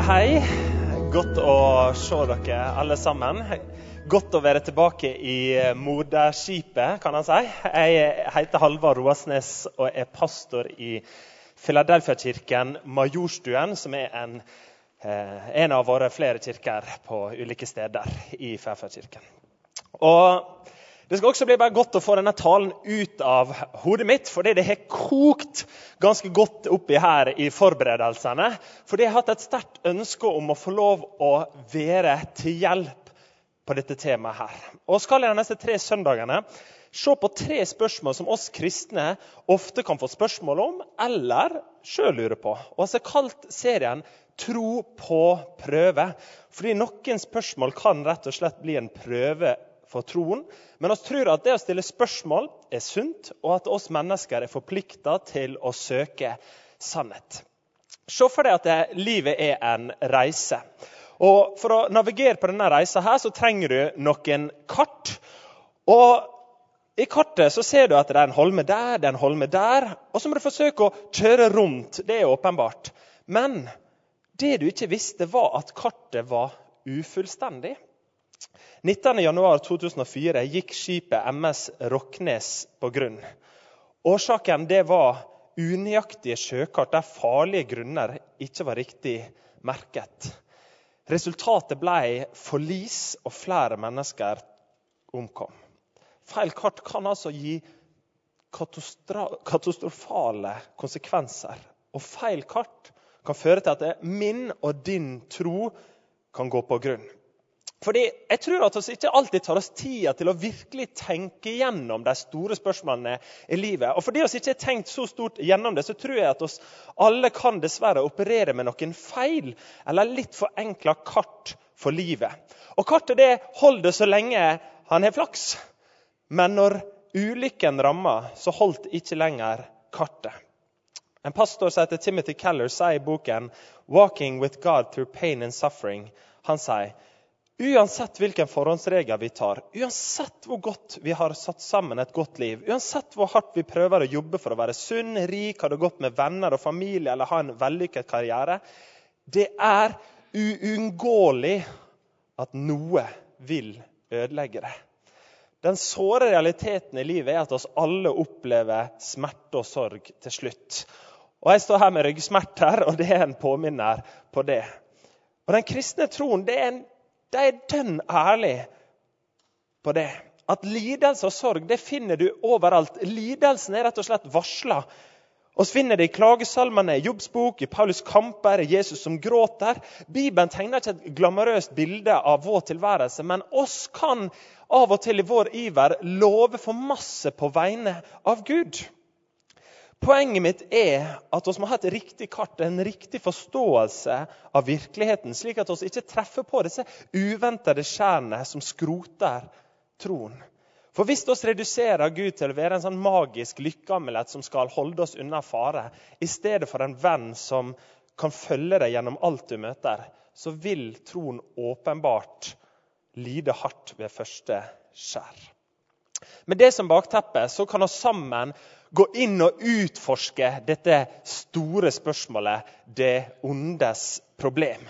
Hei. Godt å se dere alle sammen. Godt å være tilbake i moderskipet, kan han si. Jeg heter Halvard Roasnes og er pastor i Filadelfia-kirken Majorstuen, som er en, eh, en av våre flere kirker på ulike steder i Filadelfia-kirken. Og det skal også bli bare godt å få denne talen ut av hodet mitt, fordi det har kokt ganske godt oppi her i forberedelsene. Fordi jeg har hatt et sterkt ønske om å få lov å være til hjelp på dette temaet her. Og skal jeg de neste tre søndagene se på tre spørsmål som oss kristne ofte kan få spørsmål om, eller sjøl lurer på. Og har kalt serien 'Tro på prøve'. Fordi noen spørsmål kan rett og slett bli en prøve for troen. Men vi tror at det å stille spørsmål er sunt, og at oss mennesker er forplikta til å søke sannhet. Se for deg at livet er en reise. Og For å navigere på denne reisa her, så trenger du noen kart. Og I kartet så ser du at det er en holme der, det er en holme der. Og så må du forsøke å kjøre rundt. Det er åpenbart. Men det du ikke visste, var at kartet var ufullstendig. 19.1.2004 gikk skipet MS Rocknes på grunn. Årsaken var unøyaktige sjøkart der farlige grunner ikke var riktig merket. Resultatet ble forlis, og flere mennesker omkom. Feil kart kan altså gi katastrofale konsekvenser. Og feil kart kan føre til at min og din tro kan gå på grunn. Fordi Jeg tror at vi ikke alltid tar oss tida til å virkelig tenke gjennom de store spørsmålene i livet. Og Fordi vi ikke har tenkt så stort gjennom det, så tror jeg at oss alle kan dessverre operere med noen feil eller litt forenkla kart for livet. Og Kartet det holder så lenge han har flaks. Men når ulykken rammer, så holdt ikke lenger kartet. En pastor som heter Timothy Keller, sier i boken 'Walking with God through pain and suffering', han sier Uansett hvilken forhåndsregel vi tar, uansett hvor godt vi har satt sammen et godt liv, uansett hvor hardt vi prøver å jobbe for å være sunn, rik, ha det godt med venner og familie eller ha en vellykket karriere, det er uunngåelig at noe vil ødelegge det. Den såre realiteten i livet er at oss alle opplever smerte og sorg til slutt. Og Jeg står her med ryggsmerter, og det er en påminner på det. Og Den kristne troen det er en de er dønn ærlige på det. At lidelse og sorg det finner du overalt. Lidelsen er rett og slett varsla. Vi finner det i klagesalmene, i Jobbs bok, i Paulus' kamper, i Jesus som gråter. Bibelen tegner ikke et glamorøst bilde av vår tilværelse, men oss kan av og til i vår iver love for masse på vegne av Gud. Poenget mitt er at vi må ha et riktig kart, en riktig forståelse av virkeligheten, slik at vi ikke treffer på disse uventede skjærene som skroter troen. For hvis vi reduserer Gud til å være en sånn magisk lykkeamulett som skal holde oss unna fare, i stedet for en venn som kan følge deg gjennom alt du møter, så vil troen åpenbart lide hardt ved første skjær. Med det som bakteppe så kan vi sammen gå inn og utforske dette store spørsmålet det ondes problem.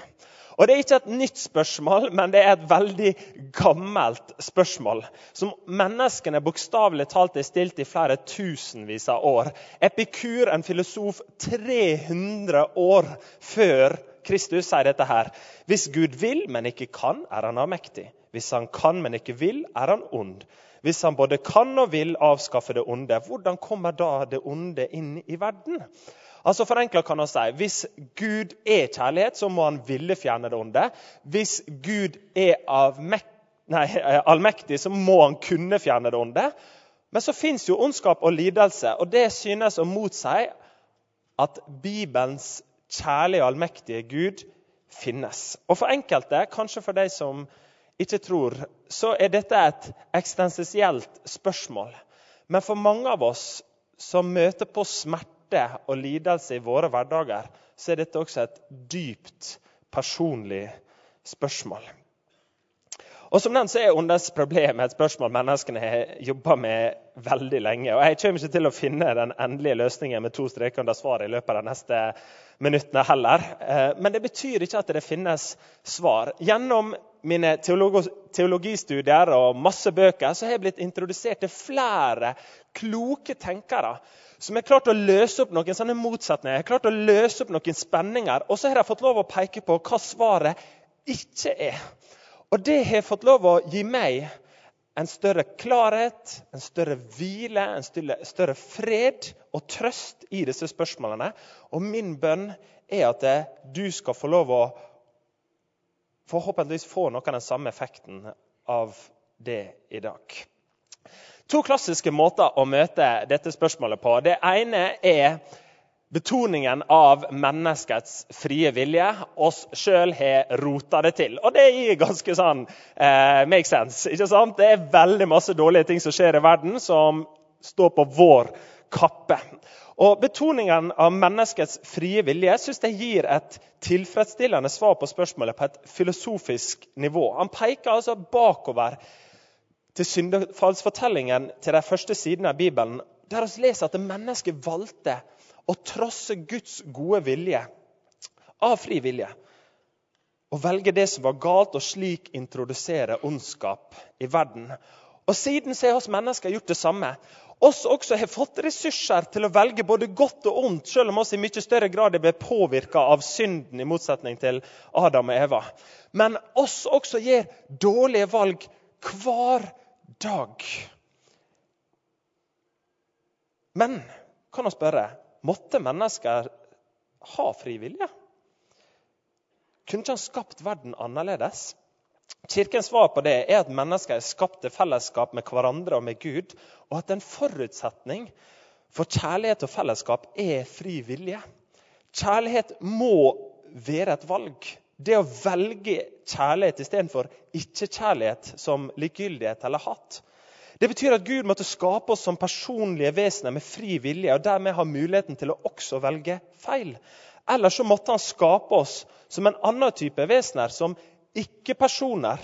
Og Det er ikke et nytt spørsmål, men det er et veldig gammelt spørsmål. Som menneskene bokstavelig talt er stilt i flere tusenvis av år. Epikur, en filosof 300 år før Kristus, sier dette her. Hvis Gud vil, men ikke kan, er han avmektig. Hvis han kan, men ikke vil, er han ond. Hvis han både kan og vil avskaffe det onde, hvordan kommer da det onde inn i verden? Altså Forenkla kan han si hvis Gud er kjærlighet, så må han ville fjerne det onde. Hvis Gud er nei, allmektig, så må han kunne fjerne det onde. Men så fins jo ondskap og lidelse, og det synes å motsi at Bibelens kjærlige og allmektige Gud finnes. Og for enkelte, kanskje for de som ikke tror, så er dette et eksistensielt spørsmål. Men for mange av oss som møter på smerte og lidelse i våre hverdager, så er dette også et dypt personlig spørsmål. Og som nevnt så er åndesproblemet et spørsmål menneskene har jobba med veldig lenge. Og Jeg kommer ikke til å finne den endelige løsningen med to streker under svaret i løpet av de neste minuttene heller. Eh, men det betyr ikke at det finnes svar. Gjennom mine teologistudier og masse bøker så har jeg blitt introdusert til flere kloke tenkere som har klart å løse opp noen sånne motsetninger, har klart å løse opp noen spenninger. Og så har de fått lov å peke på hva svaret ikke er. Og det har fått lov å gi meg en større klarhet, en større hvile, en større fred og trøst i disse spørsmålene. Og min bønn er at du skal få lov å forhåpentligvis få noe av den samme effekten av det i dag. To klassiske måter å møte dette spørsmålet på. Det ene er betoningen av menneskets frie vilje. Oss sjøl har rota det til. Og det gir ganske sånn eh, make sense. ikke sant? Det er veldig masse dårlige ting som skjer i verden, som står på vår kappe. Og Betoningen av menneskets frie vilje synes jeg gir et tilfredsstillende svar på spørsmålet på et filosofisk nivå. Han peker altså bakover til syndefallsfortellingen til de første sidene av Bibelen, der vi leser at mennesket valgte å trosse Guds gode vilje av fri vilje. Å velge det som var galt, og slik introdusere ondskap i verden. Og Siden så har oss mennesker gjort det samme. Oss også har fått ressurser til å velge både godt og ondt, selv om oss i mye større grad ble påvirka av synden, i motsetning til Adam og Eva. Men oss også gjør dårlige valg hver dag. Men kan vi spørre Måtte mennesker ha fri vilje? Kunne ikke han skapt verden annerledes? Kirkens svar på det er at mennesker er skapt til fellesskap med hverandre og med Gud, og at en forutsetning for kjærlighet og fellesskap er fri vilje. Kjærlighet må være et valg. Det å velge kjærlighet istedenfor ikke-kjærlighet som likegyldighet eller hatt. Det betyr at Gud måtte skape oss som personlige vesener med fri vilje, og dermed ha muligheten til å også velge feil. Eller så måtte han skape oss som en annen type vesener, som ikke-personer.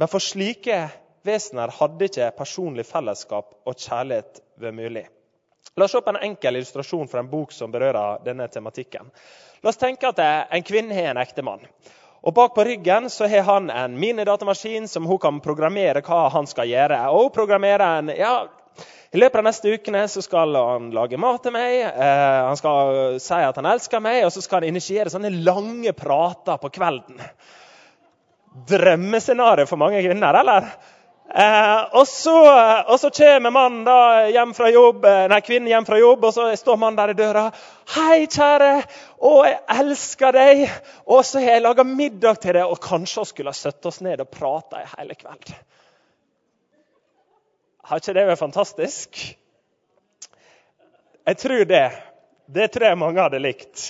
Men for slike vesener hadde ikke personlig fellesskap og kjærlighet vært mulig. La oss se på en enkel illustrasjon fra en bok som berører denne tematikken. La oss tenke at en kvinne har en ektemann. Og Bak på ryggen så har han en minidatamaskin som hun kan programmere hva han skal gjøre. Og hun programmerer en, ja, I løpet av neste ukene så skal han lage mat til meg, eh, han skal si at han elsker meg, og så skal han initiere sånne lange prater på kvelden. Drømmescenario for mange kvinner, eller? Eh, og, så, og, så, kommer mannen da hjem fra jobb, eh, nei, kvinnen hjem fra jobb, og så står mannen der i døra. 'Hei, kjære. Å, jeg elsker deg.' 'Og så har jeg laga middag til deg.' Og kanskje vi skulle ha satt oss ned og prata i hele kveld. Har ikke det vært fantastisk? Jeg tror det. Det tror jeg mange hadde likt.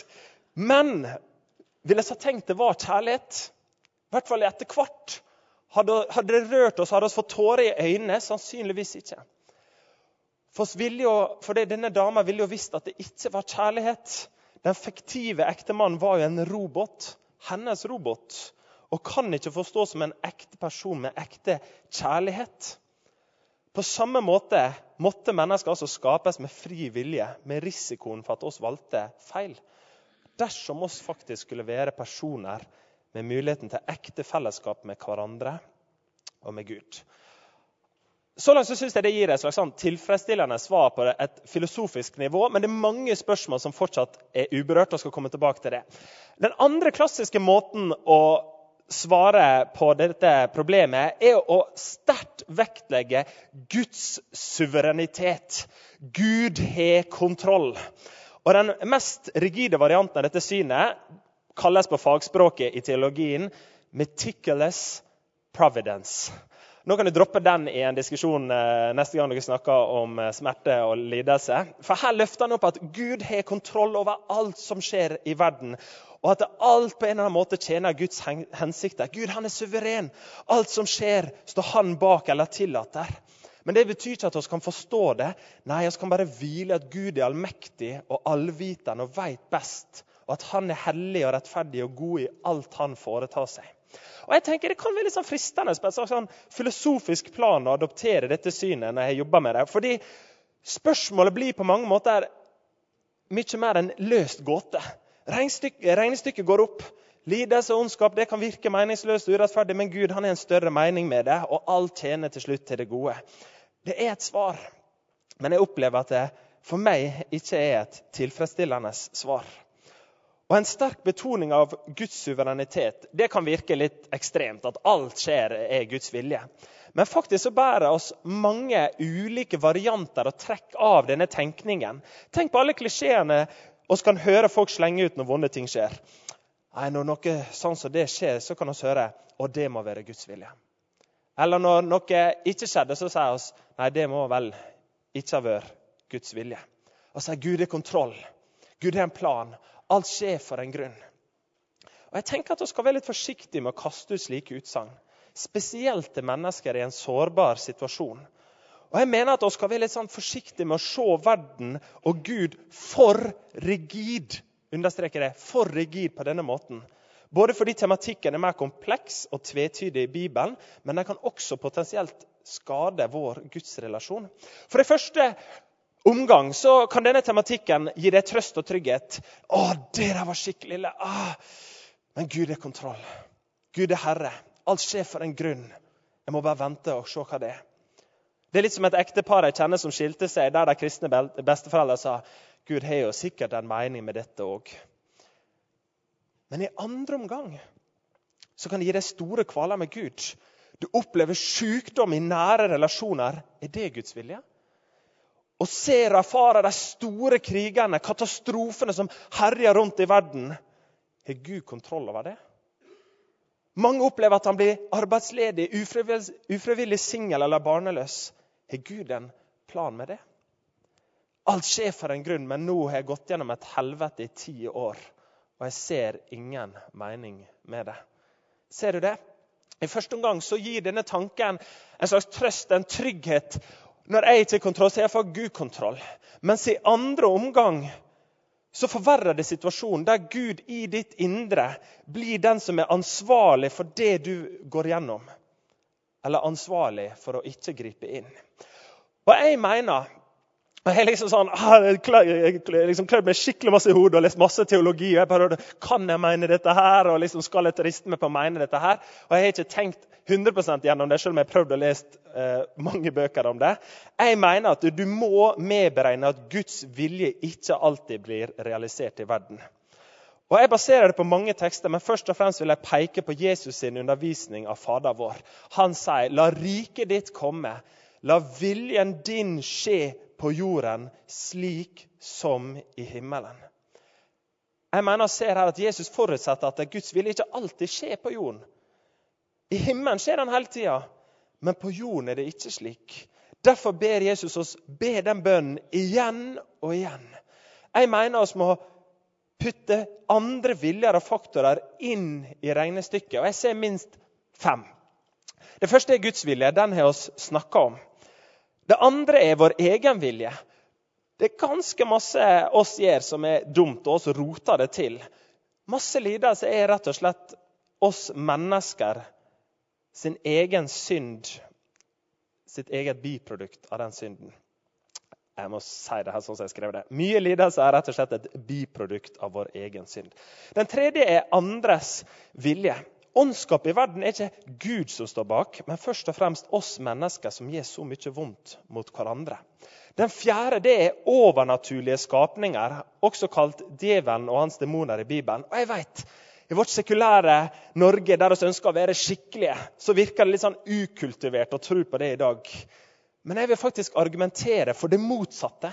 Men ville jeg så tenkt det var kjærlighet? I hvert fall etter hvert. Hadde, hadde det rørt oss, hadde vi fått tårer i øynene? Sannsynligvis ikke. For, jo, for det, denne dama ville jo visst at det ikke var kjærlighet. Den fiktive ektemannen var jo en robot. Hennes robot. Og kan ikke forstås som en ekte person med ekte kjærlighet. På samme måte måtte mennesker altså skapes med fri vilje, med risikoen for at oss valgte feil. Dersom oss faktisk skulle være personer med muligheten til ekte fellesskap med hverandre og med Gud. Så langt så synes jeg det gir et slags sånn tilfredsstillende svar på et filosofisk nivå, men det er mange spørsmål som fortsatt er uberørt. og skal komme tilbake til det. Den andre klassiske måten å svare på dette problemet er å sterkt vektlegge Guds suverenitet. Gud har kontroll. Og Den mest rigide varianten av dette synet kalles på fagspråket i teologien 'meticulous providence'. Nå kan du droppe den i en diskusjon eh, neste gang dere snakker om eh, smerte og lidelse. For Her løfter han opp at Gud har kontroll over alt som skjer i verden. Og at alt på en eller annen måte tjener Guds hensikter. Gud han er suveren. Alt som skjer, står han bak eller tillater. Men det betyr ikke at vi kan forstå det. Nei, vi kan bare hvile at Gud er allmektig og allvitende og veit best og at han er hellig og rettferdig og god i alt han foretar seg. Og jeg tenker Det kan være litt sånn fristende på et sånn filosofisk plan å adoptere dette synet når jeg jobber med det. Fordi spørsmålet blir på mange måter mye mer enn løst gåte. Regnestykket går opp. Lidelse og ondskap det kan virke meningsløst og urettferdig, men Gud han er en større mening med det, og alt tjener til slutt til det gode. Det er et svar, men jeg opplever at det for meg ikke er et tilfredsstillende svar. Og En sterk betoning av Guds suverenitet det kan virke litt ekstremt. At alt skjer er Guds vilje. Men faktisk så bærer oss mange ulike varianter og trekk av denne tenkningen. Tenk på alle klisjeene vi kan høre folk slenge ut når vonde ting skjer. Nei, Når noe sånn som det skjer, så kan vi høre og det må være Guds vilje. Eller når noe ikke skjedde, så sier vi nei, det må vel ikke ha vært Guds vilje. Og sier Gud er kontroll. Gud har en plan. Alt skjer for en grunn. Og jeg tenker at Vi skal være litt forsiktige med å kaste ut slike utsagn. Spesielt til mennesker i en sårbar situasjon. Og jeg mener at Vi skal være litt sånn forsiktige med å se verden og Gud for rigid. Understreker det, for rigid på denne måten. Både fordi tematikken er mer kompleks og tvetydig i Bibelen, men den kan også potensielt skade vår gudsrelasjon. For det første omgang så kan denne tematikken gi deg trøst og trygghet. 'Å, det der var skikkelig ille.' Ah, men Gud er kontroll. Gud er herre. Alt skjer for en grunn. Jeg må bare vente og se hva det er. Det er litt som et ektepar jeg kjenner som skilte seg, der de kristne besteforeldre sa Gud har jo sikkert en mening med dette òg. Men i andre omgang så kan det gi deg store kvaler med Gud. Du opplever sykdom i nære relasjoner. Er det Guds vilje? Og ser og erfarer de store krigene, katastrofene som herjer rundt i verden, har Gud kontroll over det? Mange opplever at han blir arbeidsledig, ufrivillig, ufrivillig singel eller barneløs. Har Gud en plan med det? Alt skjer for en grunn, men nå har jeg gått gjennom et helvete i ti år. Og jeg ser ingen mening med det. Ser du det? I første omgang så gir denne tanken en slags trøst, en trygghet når jeg ikke har kontroll, så har iallfall Gud kontroll. Mens i andre omgang så forverrer det situasjonen, der Gud i ditt indre blir den som er ansvarlig for det du går gjennom. Eller ansvarlig for å ikke gripe inn. Og jeg mener og Jeg liksom sånn, ah, liksom klødd meg skikkelig masse i hodet og lest masse teologi. og jeg bare, Kan jeg mene dette her? Og liksom skal jeg riste meg på å mene dette her? Og jeg har ikke tenkt 100 gjennom det, selv om jeg har prøvd å lese eh, mange bøker om det. Jeg mener at du må medberegne at Guds vilje ikke alltid blir realisert i verden. Og Jeg baserer det på mange tekster, men først og fremst vil jeg peke på Jesus sin undervisning av Fader vår. Han sier, 'La riket ditt komme, la viljen din skje på jorden slik som i himmelen'. Jeg mener jeg ser her at Jesus forutsetter at Guds vilje ikke alltid skjer på jorden. I himmelen skjer den hele tida, men på jorden er det ikke slik. Derfor ber Jesus oss be den bønnen igjen og igjen. Jeg mener oss må putte andre viljer og faktorer inn i regnestykket. Og jeg ser minst fem. Det første er Guds vilje. Den har vi snakka om. Det andre er vår egen vilje. Det er ganske masse oss gjør som er dumt, og oss roter det til. Masse lidelse er rett og slett oss mennesker sin egen synd, sitt eget biprodukt av den synden. Jeg må si det her sånn som jeg skrev det. Mye lidelse er rett og slett et biprodukt av vår egen synd. Den tredje er andres vilje. Åndskap i verden er ikke Gud som står bak, men først og fremst oss mennesker som gjør så mye vondt mot hverandre. Den fjerde det er overnaturlige skapninger, også kalt djevelen og hans demoner i Bibelen. Og jeg vet, i vårt sekulære Norge, der vi ønsker å være skikkelige, så virker det litt sånn ukultivert å tro på det i dag. Men jeg vil faktisk argumentere for det motsatte.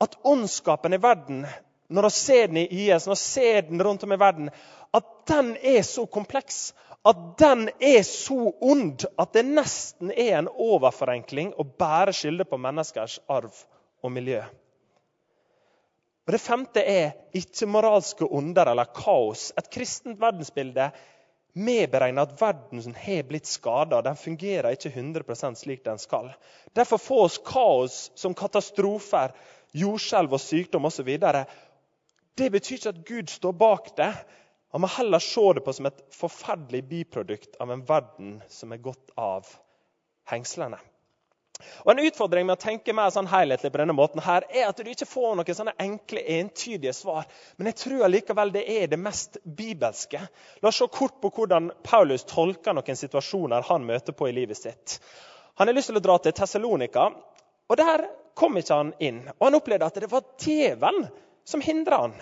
At åndskapen i verden, når vi ser den i IS, når vi ser den rundt om i verden, at den er så kompleks, at den er så ond at det nesten er en overforenkling å bære skylde på menneskers arv og miljø. Og Det femte er ikke-moralske onder eller kaos. Et kristent verdensbilde medberegner at verden har blitt skada. Den fungerer ikke 100% slik den skal. Derfor får oss kaos som katastrofer, jordskjelv og sykdom osv. Det betyr ikke at Gud står bak det. Man må heller se det på som et forferdelig biprodukt av en verden som er gått av hengslene. Og En utfordring med å tenke mer sånn helhetlig på denne måten her, er at du ikke får noen sånne enkle, entydige svar. Men jeg tror allikevel det er det mest bibelske. La oss se kort på hvordan Paulus tolker noen situasjoner han møter på i livet sitt. Han har lyst til å dra til Tessalonika, og der kom ikke han inn. Og han opplevde at det var djevelen som hindra han.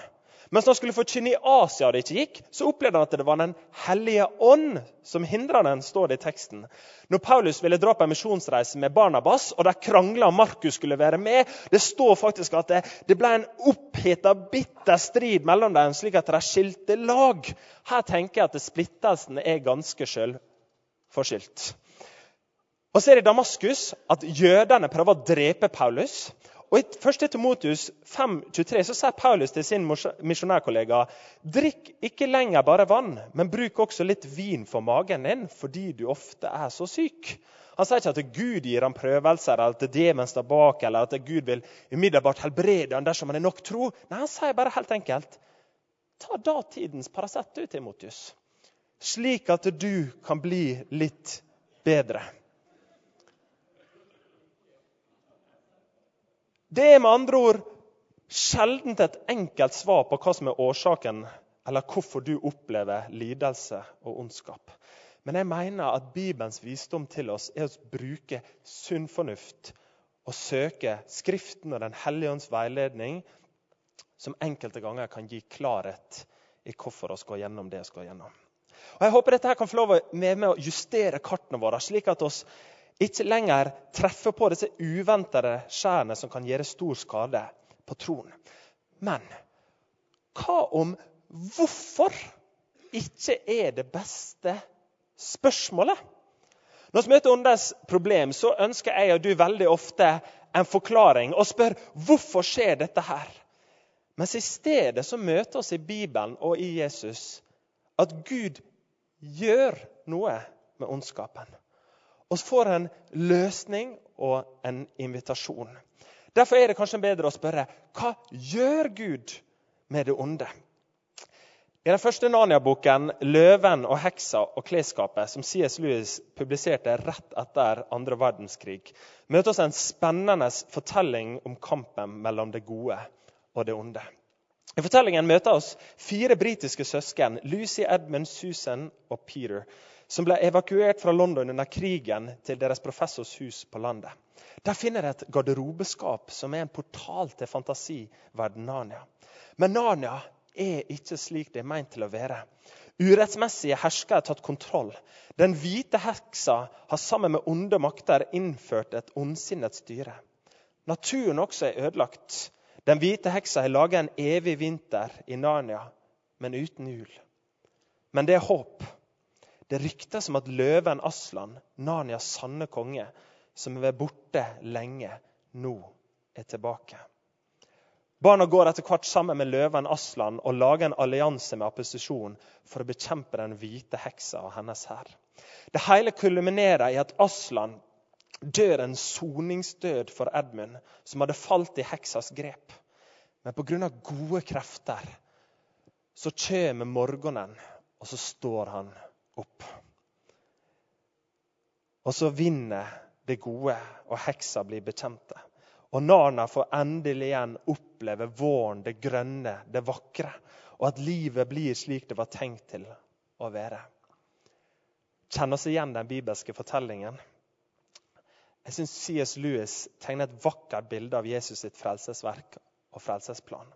Mens han skulle forkynne i Asia og det ikke gikk, så opplevde han at det var Den hellige ånd som hindra den, står det i teksten. Når Paulus ville dra på en misjonsreise med Barnabas, og de krangla om Markus skulle være med, det står faktisk at det, det ble en oppheta, bitter strid mellom dem, slik at de skilte lag. Her tenker jeg at splittelsen er ganske sjølforskyldt. Og så er det i Damaskus at jødene prøver å drepe Paulus. Og I 1. Timotius 5,23 så sier Paulus til sin misjonærkollega drikk ikke lenger bare vann, men bruk også litt vin for magen din fordi du ofte er så syk. Han sier ikke at Gud gir ham prøvelser, eller at djevelen står bak, eller at Gud vil umiddelbart helbrede ham dersom han er nok tro. Nei, Han sier bare helt enkelt ta datidens Paracet, du, Timotius, slik at du kan bli litt bedre. Det er med andre ord sjelden et enkelt svar på hva som er årsaken, eller hvorfor du opplever lidelse og ondskap. Men jeg mener at Bibelens visdom til oss er å bruke sunn fornuft og søke Skriften og Den hellige ånds veiledning, som enkelte ganger kan gi klarhet i hvorfor vi skal gjennom det vi skal gjennom. Og Jeg håper dette kan få lov med, med å justere kartene våre, slik at vi ikke lenger treffer på disse uventede skjærene som kan gjøre stor skade på troen. Men hva om hvorfor ikke er det beste spørsmålet? Når vi møter åndens problem, så ønsker jeg og du veldig ofte en forklaring og spør hvorfor skjer dette her. Mens i stedet så møter oss i Bibelen og i Jesus at Gud gjør noe med ondskapen og får en løsning og en invitasjon. Derfor er det kanskje bedre å spørre hva gjør Gud med det onde? I den første Narnia-boken 'Løven og heksa og klesskapet', som C.S. Lewis publiserte rett etter andre verdenskrig, møter oss en spennende fortelling om kampen mellom det gode og det onde. I fortellingen møter oss fire britiske søsken, Lucy, Edmund, Susan og Peter, som ble evakuert fra London under krigen til deres professors hus på landet. Der finner de et garderobeskap som er en portal til fantasiverdenen Narnia. Men Narnia er ikke slik det er meint til å være. Urettsmessige herskere har tatt kontroll. Den hvite heksa har sammen med onde makter innført et ondsinnet styre. Naturen også er ødelagt. Den hvite heksa har laget en evig vinter i Narnia, men uten jul. Men det er håp. Det ryktes om at løven Aslan, Narnias sanne konge, som har vært borte lenge, nå er tilbake. Barna går etter hvert sammen med løven Aslan og lager en allianse med opposisjonen for å bekjempe den hvite heksa og hennes hær. Det hele kulminerer i at Aslan dør en soningsdød for Edmund, som hadde falt i heksas grep. Men pga. gode krefter så kommer morgenen, og så står han opp. Og så vinner det gode, og heksa blir bekjente. Og Narna får endelig igjen oppleve våren, det grønne, det vakre. Og at livet blir slik det var tenkt til å være. Kjenn oss igjen den bibelske fortellingen? Jeg syns C.S. Lewis tegner et vakkert bilde av Jesus sitt frelsesverk og frelsesplan.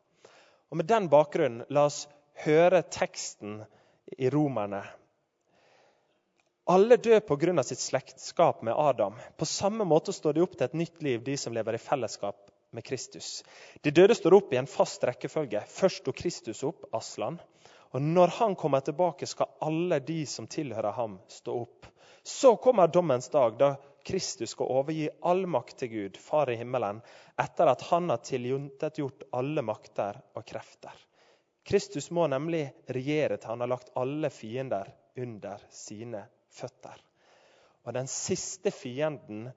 Og Med den bakgrunnen, la oss høre teksten i Romerne alle dør pga. sitt slektskap med Adam. På samme måte står de opp til et nytt liv, de som lever i fellesskap med Kristus. De døde står opp i en fast rekkefølge. Først sto Kristus opp, Aslan. Og når han kommer tilbake, skal alle de som tilhører ham, stå opp. Så kommer dommens dag, da Kristus skal overgi all makt til Gud, Far i himmelen, etter at han har tilintetgjort alle makter og krefter. Kristus må nemlig regjere til han har lagt alle fiender under sine føtter. Og den siste fienden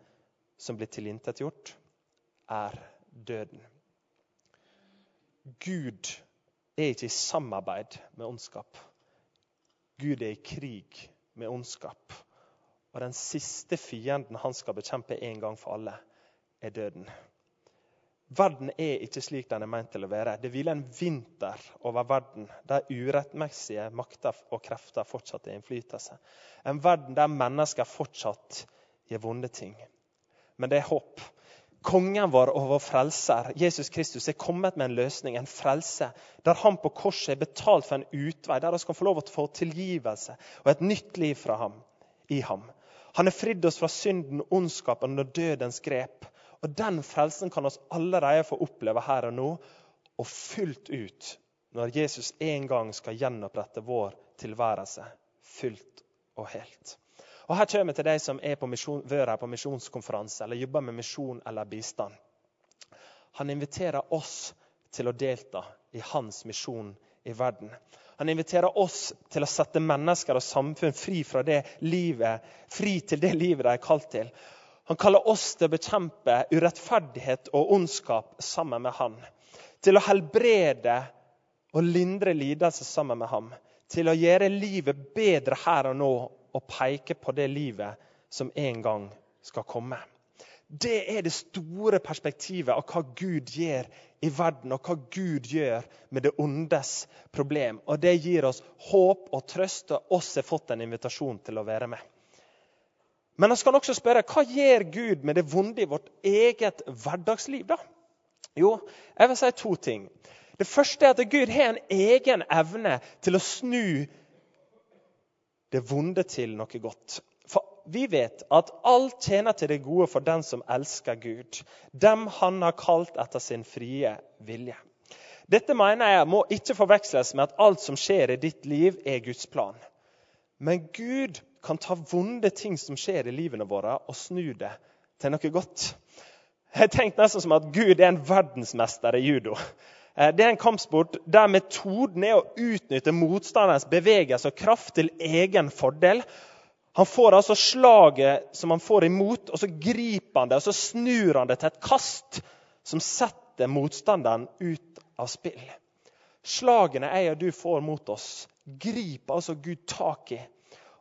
som blir tilintetgjort, er døden. Gud er ikke i samarbeid med ondskap, Gud er i krig med ondskap. Og den siste fienden han skal bekjempe en gang for alle, er døden. Verden er ikke slik den er meint til å være. Det hviler en vinter over verden der urettmessige makter og krefter fortsatt er innflytelse. En verden der mennesker fortsatt gjør vonde ting. Men det er håp. Kongen vår og vår frelser, Jesus Kristus, er kommet med en løsning, en frelse, der han på korset er betalt for en utvei, der vi kan få lov til å få tilgivelse og et nytt liv ham, i ham. Han har fridd oss fra synden, ondskapen og dødens grep. Og Den frelsen kan oss allerede få oppleve her og nå, og fullt ut når Jesus en gang skal gjenopprette vår tilværelse fullt og helt. Og Her kommer vi til de som er på misjon, vært her på misjonskonferanse eller jobber med misjon eller bistand. Han inviterer oss til å delta i hans misjon i verden. Han inviterer oss til å sette mennesker og samfunn fri, fra det livet, fri til det livet de er kalt til. Han kaller oss til å bekjempe urettferdighet og ondskap sammen med han. Til å helbrede og lindre lidelse sammen med ham. Til å gjøre livet bedre her og nå og peke på det livet som en gang skal komme. Det er det store perspektivet av hva Gud gjør i verden, og hva Gud gjør med det ondes problem. Og Det gir oss håp og trøst, og oss har fått en invitasjon til å være med. Men vi kan også spørre hva gjør Gud med det vonde i vårt eget hverdagsliv? da? Jo, jeg vil si to ting. Det første er at Gud har en egen evne til å snu det vonde til noe godt For vi vet at alt tjener til det gode for den som elsker Gud, dem han har kalt etter sin frie vilje. Dette mener jeg må ikke forveksles med at alt som skjer i ditt liv, er Guds plan. Men Gud kan ta vonde ting som skjer i livene våre, og snu det til noe godt. Jeg tenkte nesten som at Gud er en verdensmester i judo. Eh, det er en kampsport der metoden er å utnytte motstanderens bevegelse og kraft til egen fordel. Han får altså slaget som han får imot, og så griper han det og så snur han det til et kast som setter motstanderen ut av spill. Slagene jeg og du får mot oss, griper altså Gud tak i.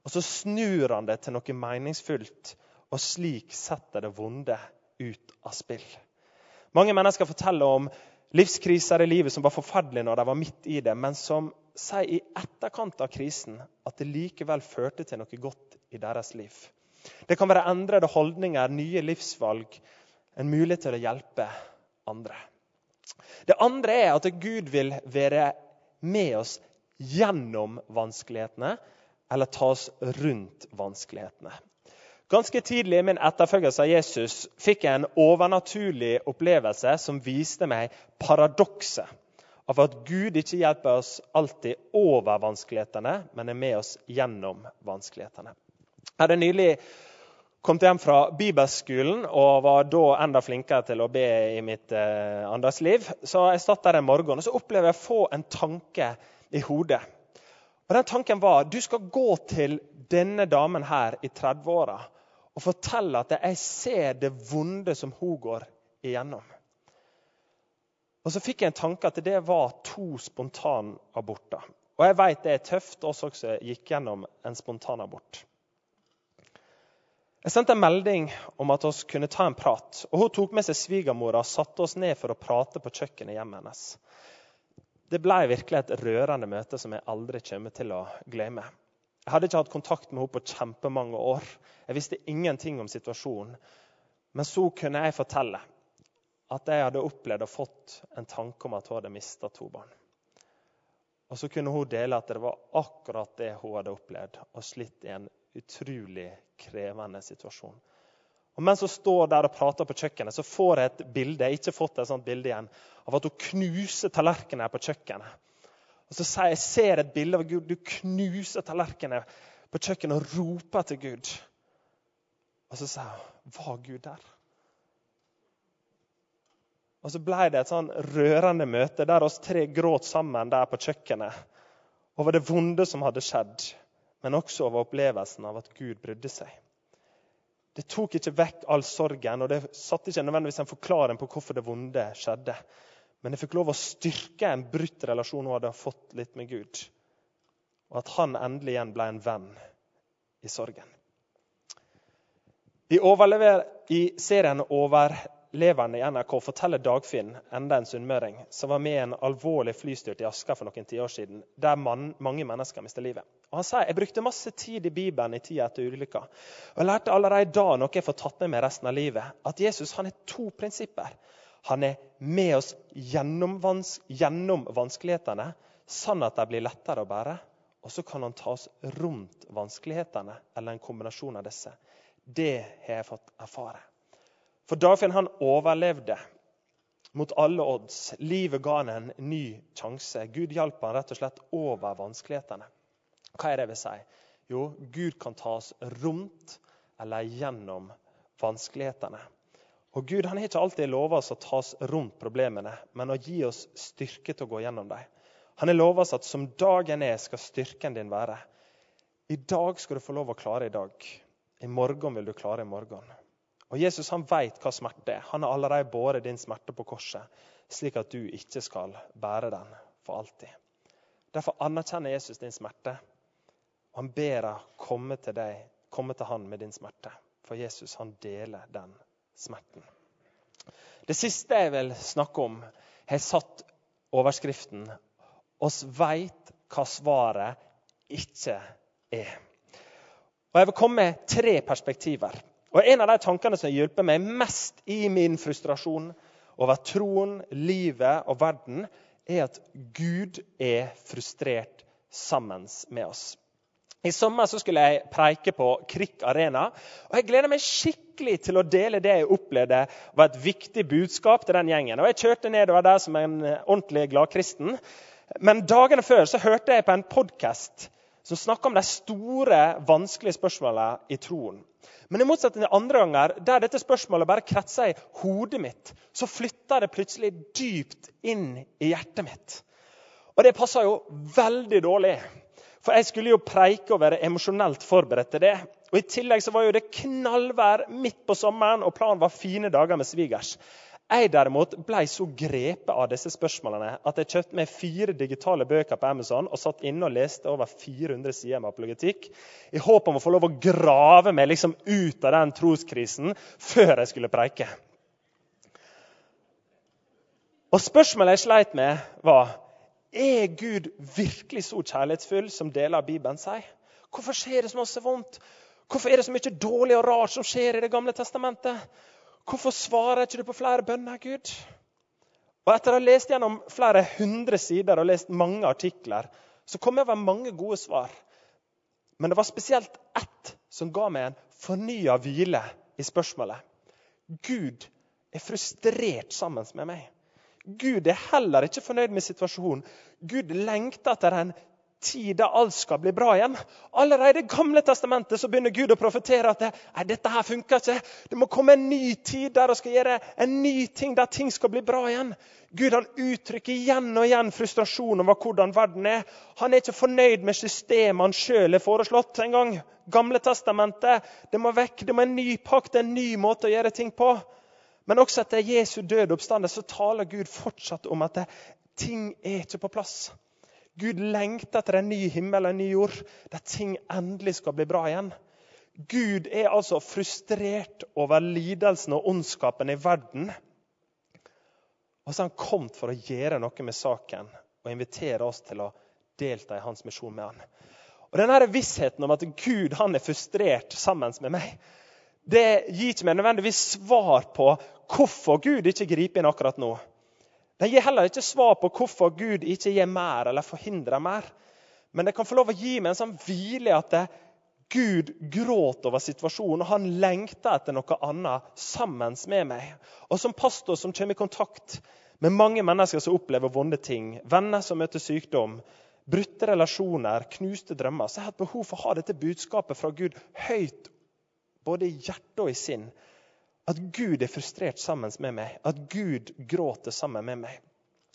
Og så snur han det til noe meningsfullt, og slik setter det vonde ut av spill. Mange mennesker forteller om livskriser i livet som var forferdelige når de var midt i det, men som sier i etterkant av krisen at det likevel førte til noe godt i deres liv. Det kan være endrede holdninger, nye livsvalg, en mulighet til å hjelpe andre. Det andre er at Gud vil være med oss gjennom vanskelighetene, eller ta oss rundt vanskelighetene. Ganske tidlig i min etterfølgelse av Jesus fikk jeg en overnaturlig opplevelse som viste meg paradokset av at Gud ikke hjelper oss alltid over vanskelighetene, men er med oss gjennom vanskelighetene. Jeg hadde nylig kommet hjem fra bibelskolen og var da enda flinkere til å be i mitt eh, liv. Så jeg satt der en morgen og så opplevde jeg å få en tanke i hodet. Og den tanken var du skal gå til denne damen her i 30-åra og fortelle at jeg ser det vonde som hun går igjennom. Og så fikk jeg en tanke at det var to spontanaborter. Og jeg vet det er tøft, oss også gikk gjennom en spontanabort. Jeg sendte en melding om at vi kunne ta en prat. og Hun tok med seg svigermora og satte oss ned for å prate på kjøkkenet hjemme hennes. Det ble virkelig et rørende møte som jeg aldri kommer til å glemme. Jeg hadde ikke hatt kontakt med henne på kjempemange år. Jeg visste ingenting om situasjonen. Men så kunne jeg fortelle at jeg hadde opplevd og fått en tanke om at hun hadde mista to barn. Og så kunne hun dele at det var akkurat det hun hadde opplevd, og slitt i en utrolig krevende situasjon. Og Mens hun står der og prater på kjøkkenet, så får jeg et bilde jeg har ikke fått et sånt bilde igjen, av at hun knuser tallerkenene på kjøkkenet. Og så jeg, jeg ser et bilde av Gud. Du knuser tallerkenene på kjøkkenet og roper til Gud. Og så sier hun, var Gud der? Og så ble det et sånn rørende møte der oss tre gråt sammen der på kjøkkenet over det vonde som hadde skjedd men også over opplevelsen av at Gud brydde seg. Det tok ikke vekk all sorgen, og det satte ikke nødvendigvis en forklaring på hvorfor det vonde skjedde. Men det fikk lov å styrke en brutt relasjon hun hadde fått litt med Gud. og at han endelig igjen ble en venn i sorgen. I, serien 'Overleverne' i NRK forteller Dagfinn, enda en sunnmøring, som var med i en alvorlig flystyrt i Asker for noen tiår siden, der man, mange mennesker mistet livet. Og Han sier jeg brukte masse tid i Bibelen i tida etter ulykka. Og jeg lærte allerede da noe jeg får tatt med meg resten av livet, at Jesus han har to prinsipper. Han er med oss gjennom, vans gjennom vanskelighetene, sånn at de blir lettere å bære. Og så kan han ta oss rundt vanskelighetene, eller en kombinasjon av disse. Det har jeg fått erfare. For Dagfinn han overlevde mot alle odds. Livet ga han en ny sjanse. Gud hjalp han rett og slett over vanskelighetene. Hva er det vil si? Jo, Gud kan ta oss rundt eller gjennom vanskelighetene. Og Gud han har ikke alltid lova oss å ta oss rundt problemene, men å gi oss styrke til å gå gjennom dem. Han har lova oss at som dagen er, skal styrken din være. I dag skal du få lov å klare i dag. I morgen vil du klare i morgen. Og Jesus han vet hva smerte er. Han har allerede båret din smerte på korset, slik at du ikke skal bære den for alltid. Derfor anerkjenner Jesus din smerte. Og han ber deg komme til deg, komme til han med din smerte. For Jesus han deler den smerten. Det siste jeg vil snakke om, har satt overskriften oss veit hva svaret ikke er. Og Jeg vil komme med tre perspektiver. Og En av de tankene som hjelper meg mest i min frustrasjon over troen, livet og verden, er at Gud er frustrert sammen med oss. I sommer så skulle jeg preike på Krikk Arena. og Jeg gleder meg skikkelig til å dele det jeg opplevde var et viktig budskap til den gjengen. Og Jeg kjørte nedover der som en ordentlig gladkristen. Men dagene før så hørte jeg på en podkast som snakker om de store, vanskelige spørsmålene i troen. Men i motsetning til andre ganger, der dette spørsmålet bare kretser i hodet mitt, så flytter det plutselig dypt inn i hjertet mitt. Og det passer jo veldig dårlig. For jeg skulle jo preike og være emosjonelt forberedt til det. Og I tillegg så var jo det knallvær midt på sommeren, og planen var fine dager med svigers. Jeg derimot ble så grepet av disse spørsmålene at jeg kjøpte meg fire digitale bøker på Amazon og satt inne og leste over 400 sider med apologetikk i håp om å få lov å grave meg liksom ut av den troskrisen før jeg skulle preike. Og Spørsmålet jeg sleit med, var er Gud virkelig så kjærlighetsfull som deler av Bibelen sier. Hvorfor skjer det så masse vondt? Hvorfor er det så mye dårlig og rart som skjer i Det gamle testamentet? Hvorfor svarer ikke du på flere bønner, Gud? Og Etter å ha lest gjennom flere hundre sider og lest mange artikler, så kom jeg over mange gode svar. Men det var spesielt ett som ga meg en fornya hvile i spørsmålet. Gud er frustrert sammen med meg. Gud er heller ikke fornøyd med situasjonen. Gud lengter etter en tid da alt skal bli bra igjen. Allerede i Gamle testamentet så begynner Gud å profetere at det, nei, dette her funker ikke. Det må komme en ny tid der det skal gjøre en ny ting, der ting skal bli bra igjen. Gud han uttrykker igjen og igjen frustrasjon over hvordan verden er. Han er ikke fornøyd med systemet han sjøl har foreslått en gang. Gamle testamentet, det må vekk. Det må en ny pakt, en ny måte å gjøre ting på. Men også etter Jesu døde oppstandelse så taler Gud fortsatt om at det, ting er ikke på plass. Gud lengter etter en ny himmel og en ny jord, der ting endelig skal bli bra igjen. Gud er altså frustrert over lidelsen og ondskapen i verden. Og så har han kommet for å gjøre noe med saken og invitere oss til å delta i hans misjon med han. Og denne Vissheten om at Gud han er frustrert sammen med meg, det gir ikke meg nødvendigvis svar på hvorfor Gud ikke griper inn akkurat nå. Den gir heller ikke svar på hvorfor Gud ikke gir mer eller forhindrer mer. Men det kan få lov å gi meg en sånn hvile i at Gud gråter over situasjonen, og han lengter etter noe annet sammen med meg. Og Som pastor som kommer i kontakt med mange mennesker som opplever vonde ting, venner som møter sykdom, brutte relasjoner, knuste drømmer, så jeg har jeg hatt behov for å ha dette budskapet fra Gud høyt både i hjerte og i sinn. At Gud er frustrert sammen med meg, at Gud gråter sammen med meg.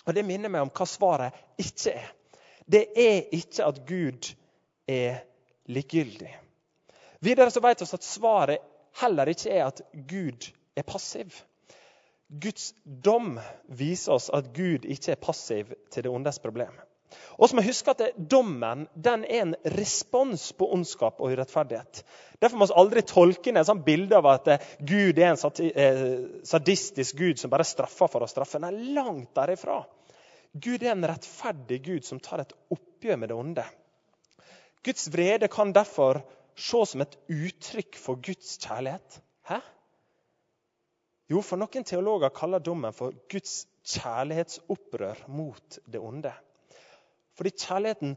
Og Det minner meg om hva svaret ikke er. Det er ikke at Gud er likegyldig. Videre så vet vi at svaret heller ikke er at Gud er passiv. Guds dom viser oss at Gud ikke er passiv til det ondes problem. Og så må vi huske at Dommen den er en respons på ondskap og urettferdighet. Derfor må vi aldri tolke inn et sånt bilde av at eh, Gud er en eh, sadistisk Gud som bare straffer for å straffe. Nei, langt derifra. Gud er en rettferdig Gud som tar et oppgjør med det onde. Guds vrede kan derfor ses som et uttrykk for Guds kjærlighet. Hæ? Jo, for noen teologer kaller dommen for Guds kjærlighetsopprør mot det onde. Fordi kjærligheten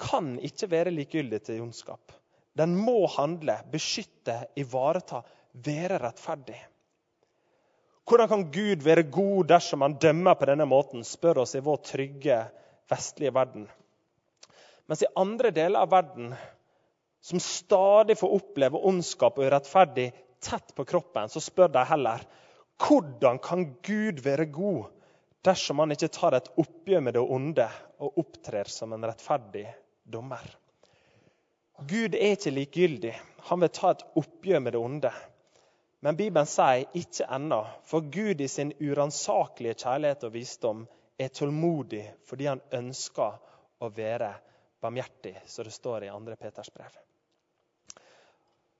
kan ikke være likegyldig til ondskap. Den må handle, beskytte, ivareta, være rettferdig. Hvordan kan Gud være god dersom han dømmer på denne måten, spør oss i vår trygge vestlige verden. Mens i andre deler av verden, som stadig får oppleve ondskap og urettferdig tett på kroppen, så spør de heller hvordan kan Gud være god dersom han ikke tar et oppgjør med det onde og opptrer som en rettferdig dommer. Gud er ikke likegyldig. Han vil ta et oppgjør med det onde. Men Bibelen sier ikke ennå, for Gud i sin uransakelige kjærlighet og visdom er tålmodig fordi han ønsker å være barmhjertig, som det står i 2. Peters brev.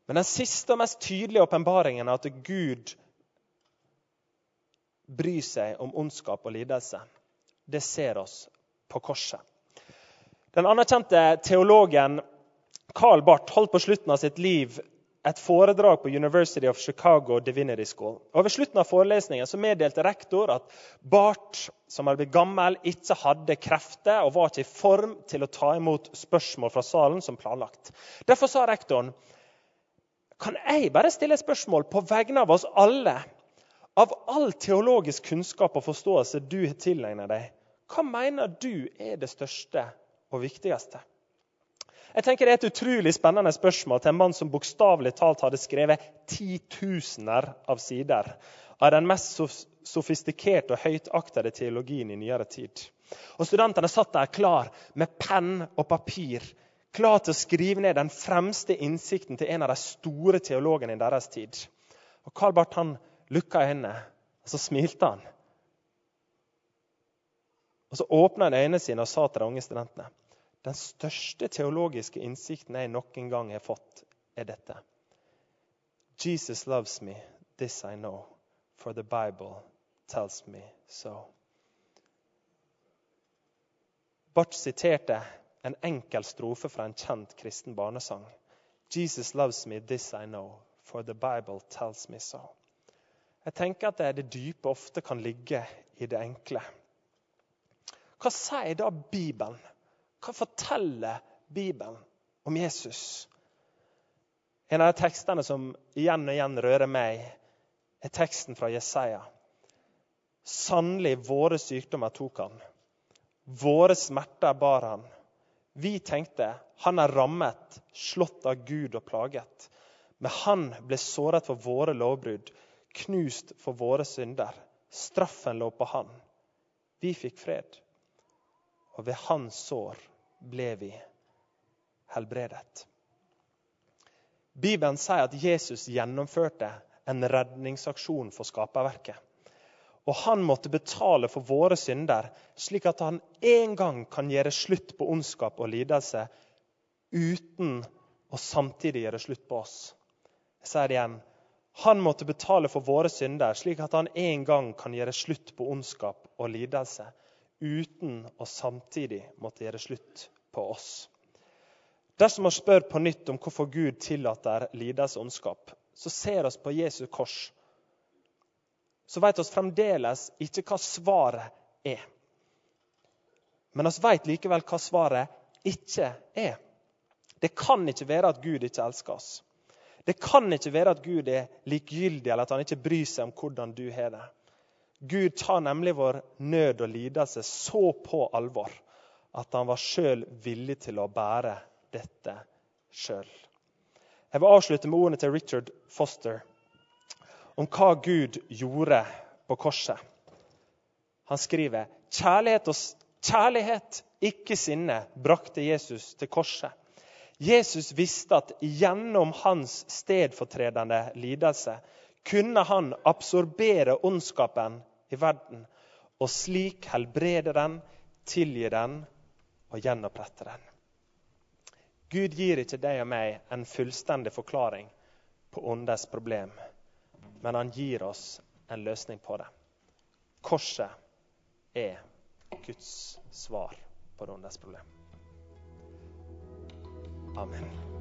Men den siste og mest tydelige åpenbaringen er at Gud bryr seg om ondskap og lidelse. Det ser oss på korset. Den anerkjente teologen Carl Barth holdt på slutten av sitt liv et foredrag på University of Chicago Divinity School. Og Ved slutten av forelesningen så meddelte rektor at Barth, som hadde blitt gammel, ikke hadde krefter og var ikke i form til å ta imot spørsmål fra salen som planlagt. Derfor sa rektoren kan jeg bare stille spørsmål på vegne av oss alle. Av all teologisk kunnskap og forståelse du har tilegnet deg, hva mener du er det største og viktigste? Jeg tenker Det er et utrolig spennende spørsmål til en mann som bokstavelig talt hadde skrevet titusener av sider av den mest sofistikerte og høytaktede teologien i nyere tid. Og Studentene satt der klar med penn og papir, klar til å skrive ned den fremste innsikten til en av de store teologene i deres tid. Og Karl Barth han lukka øynene, og så smilte han. Og Så åpna han øynene sine og sa til de unge studentene den største teologiske innsikten jeg noen gang har fått, er dette. Jesus loves me, this I know, for the Bible tells me so. Barth siterte en enkel strofe fra en kjent kristen barnesang. Jesus loves me, this I know, for the Bible tells me so. Jeg tenker at det, dype ofte kan ligge i det enkle. Hva sier da Bibelen? Hva forteller Bibelen om Jesus? En av de tekstene som igjen og igjen rører meg, er teksten fra Jesaja. Sannelig, våre sykdommer tok han. Våre smerter bar han. Vi tenkte han er rammet, slått av Gud og plaget. Men han ble såret for våre lovbrudd, knust for våre synder. Straffen lå på han. Vi fikk fred. Og ved hans sår ble vi helbredet. Bibelen sier at Jesus gjennomførte en redningsaksjon for skaperverket. Og han måtte betale for våre synder, slik at han en gang kan gjøre slutt på ondskap og lidelse uten å samtidig gjøre slutt på oss. Jeg sier det igjen. Han måtte betale for våre synder, slik at han en gang kan gjøre slutt på ondskap og lidelse uten å samtidig måtte gjøre slutt på oss. Dersom vi spør på nytt om hvorfor Gud tillater lidelse og ondskap, så ser oss på Jesu kors. Så vet vi fremdeles ikke hva svaret er. Men vi vet likevel hva svaret ikke er. Det kan ikke være at Gud ikke elsker oss. Det kan ikke være at Gud er likegyldig eller at han ikke bryr seg om hvordan du har det. Gud tar nemlig vår nød og lidelse så på alvor at han var sjøl villig til å bære dette sjøl. Jeg vil avslutte med ordene til Richard Foster om hva Gud gjorde på korset. Han skriver kjærlighet, og, kjærlighet ikke sinne, brakte Jesus til korset. Jesus visste at gjennom hans stedfortredende lidelse kunne han absorbere ondskapen i verden og slik helbrede den, tilgi den og gjenopprette den. Gud gir ikke deg og meg en fullstendig forklaring på ondes problem, men han gir oss en løsning på det. Korset er Guds svar på det ondes problem. Amen.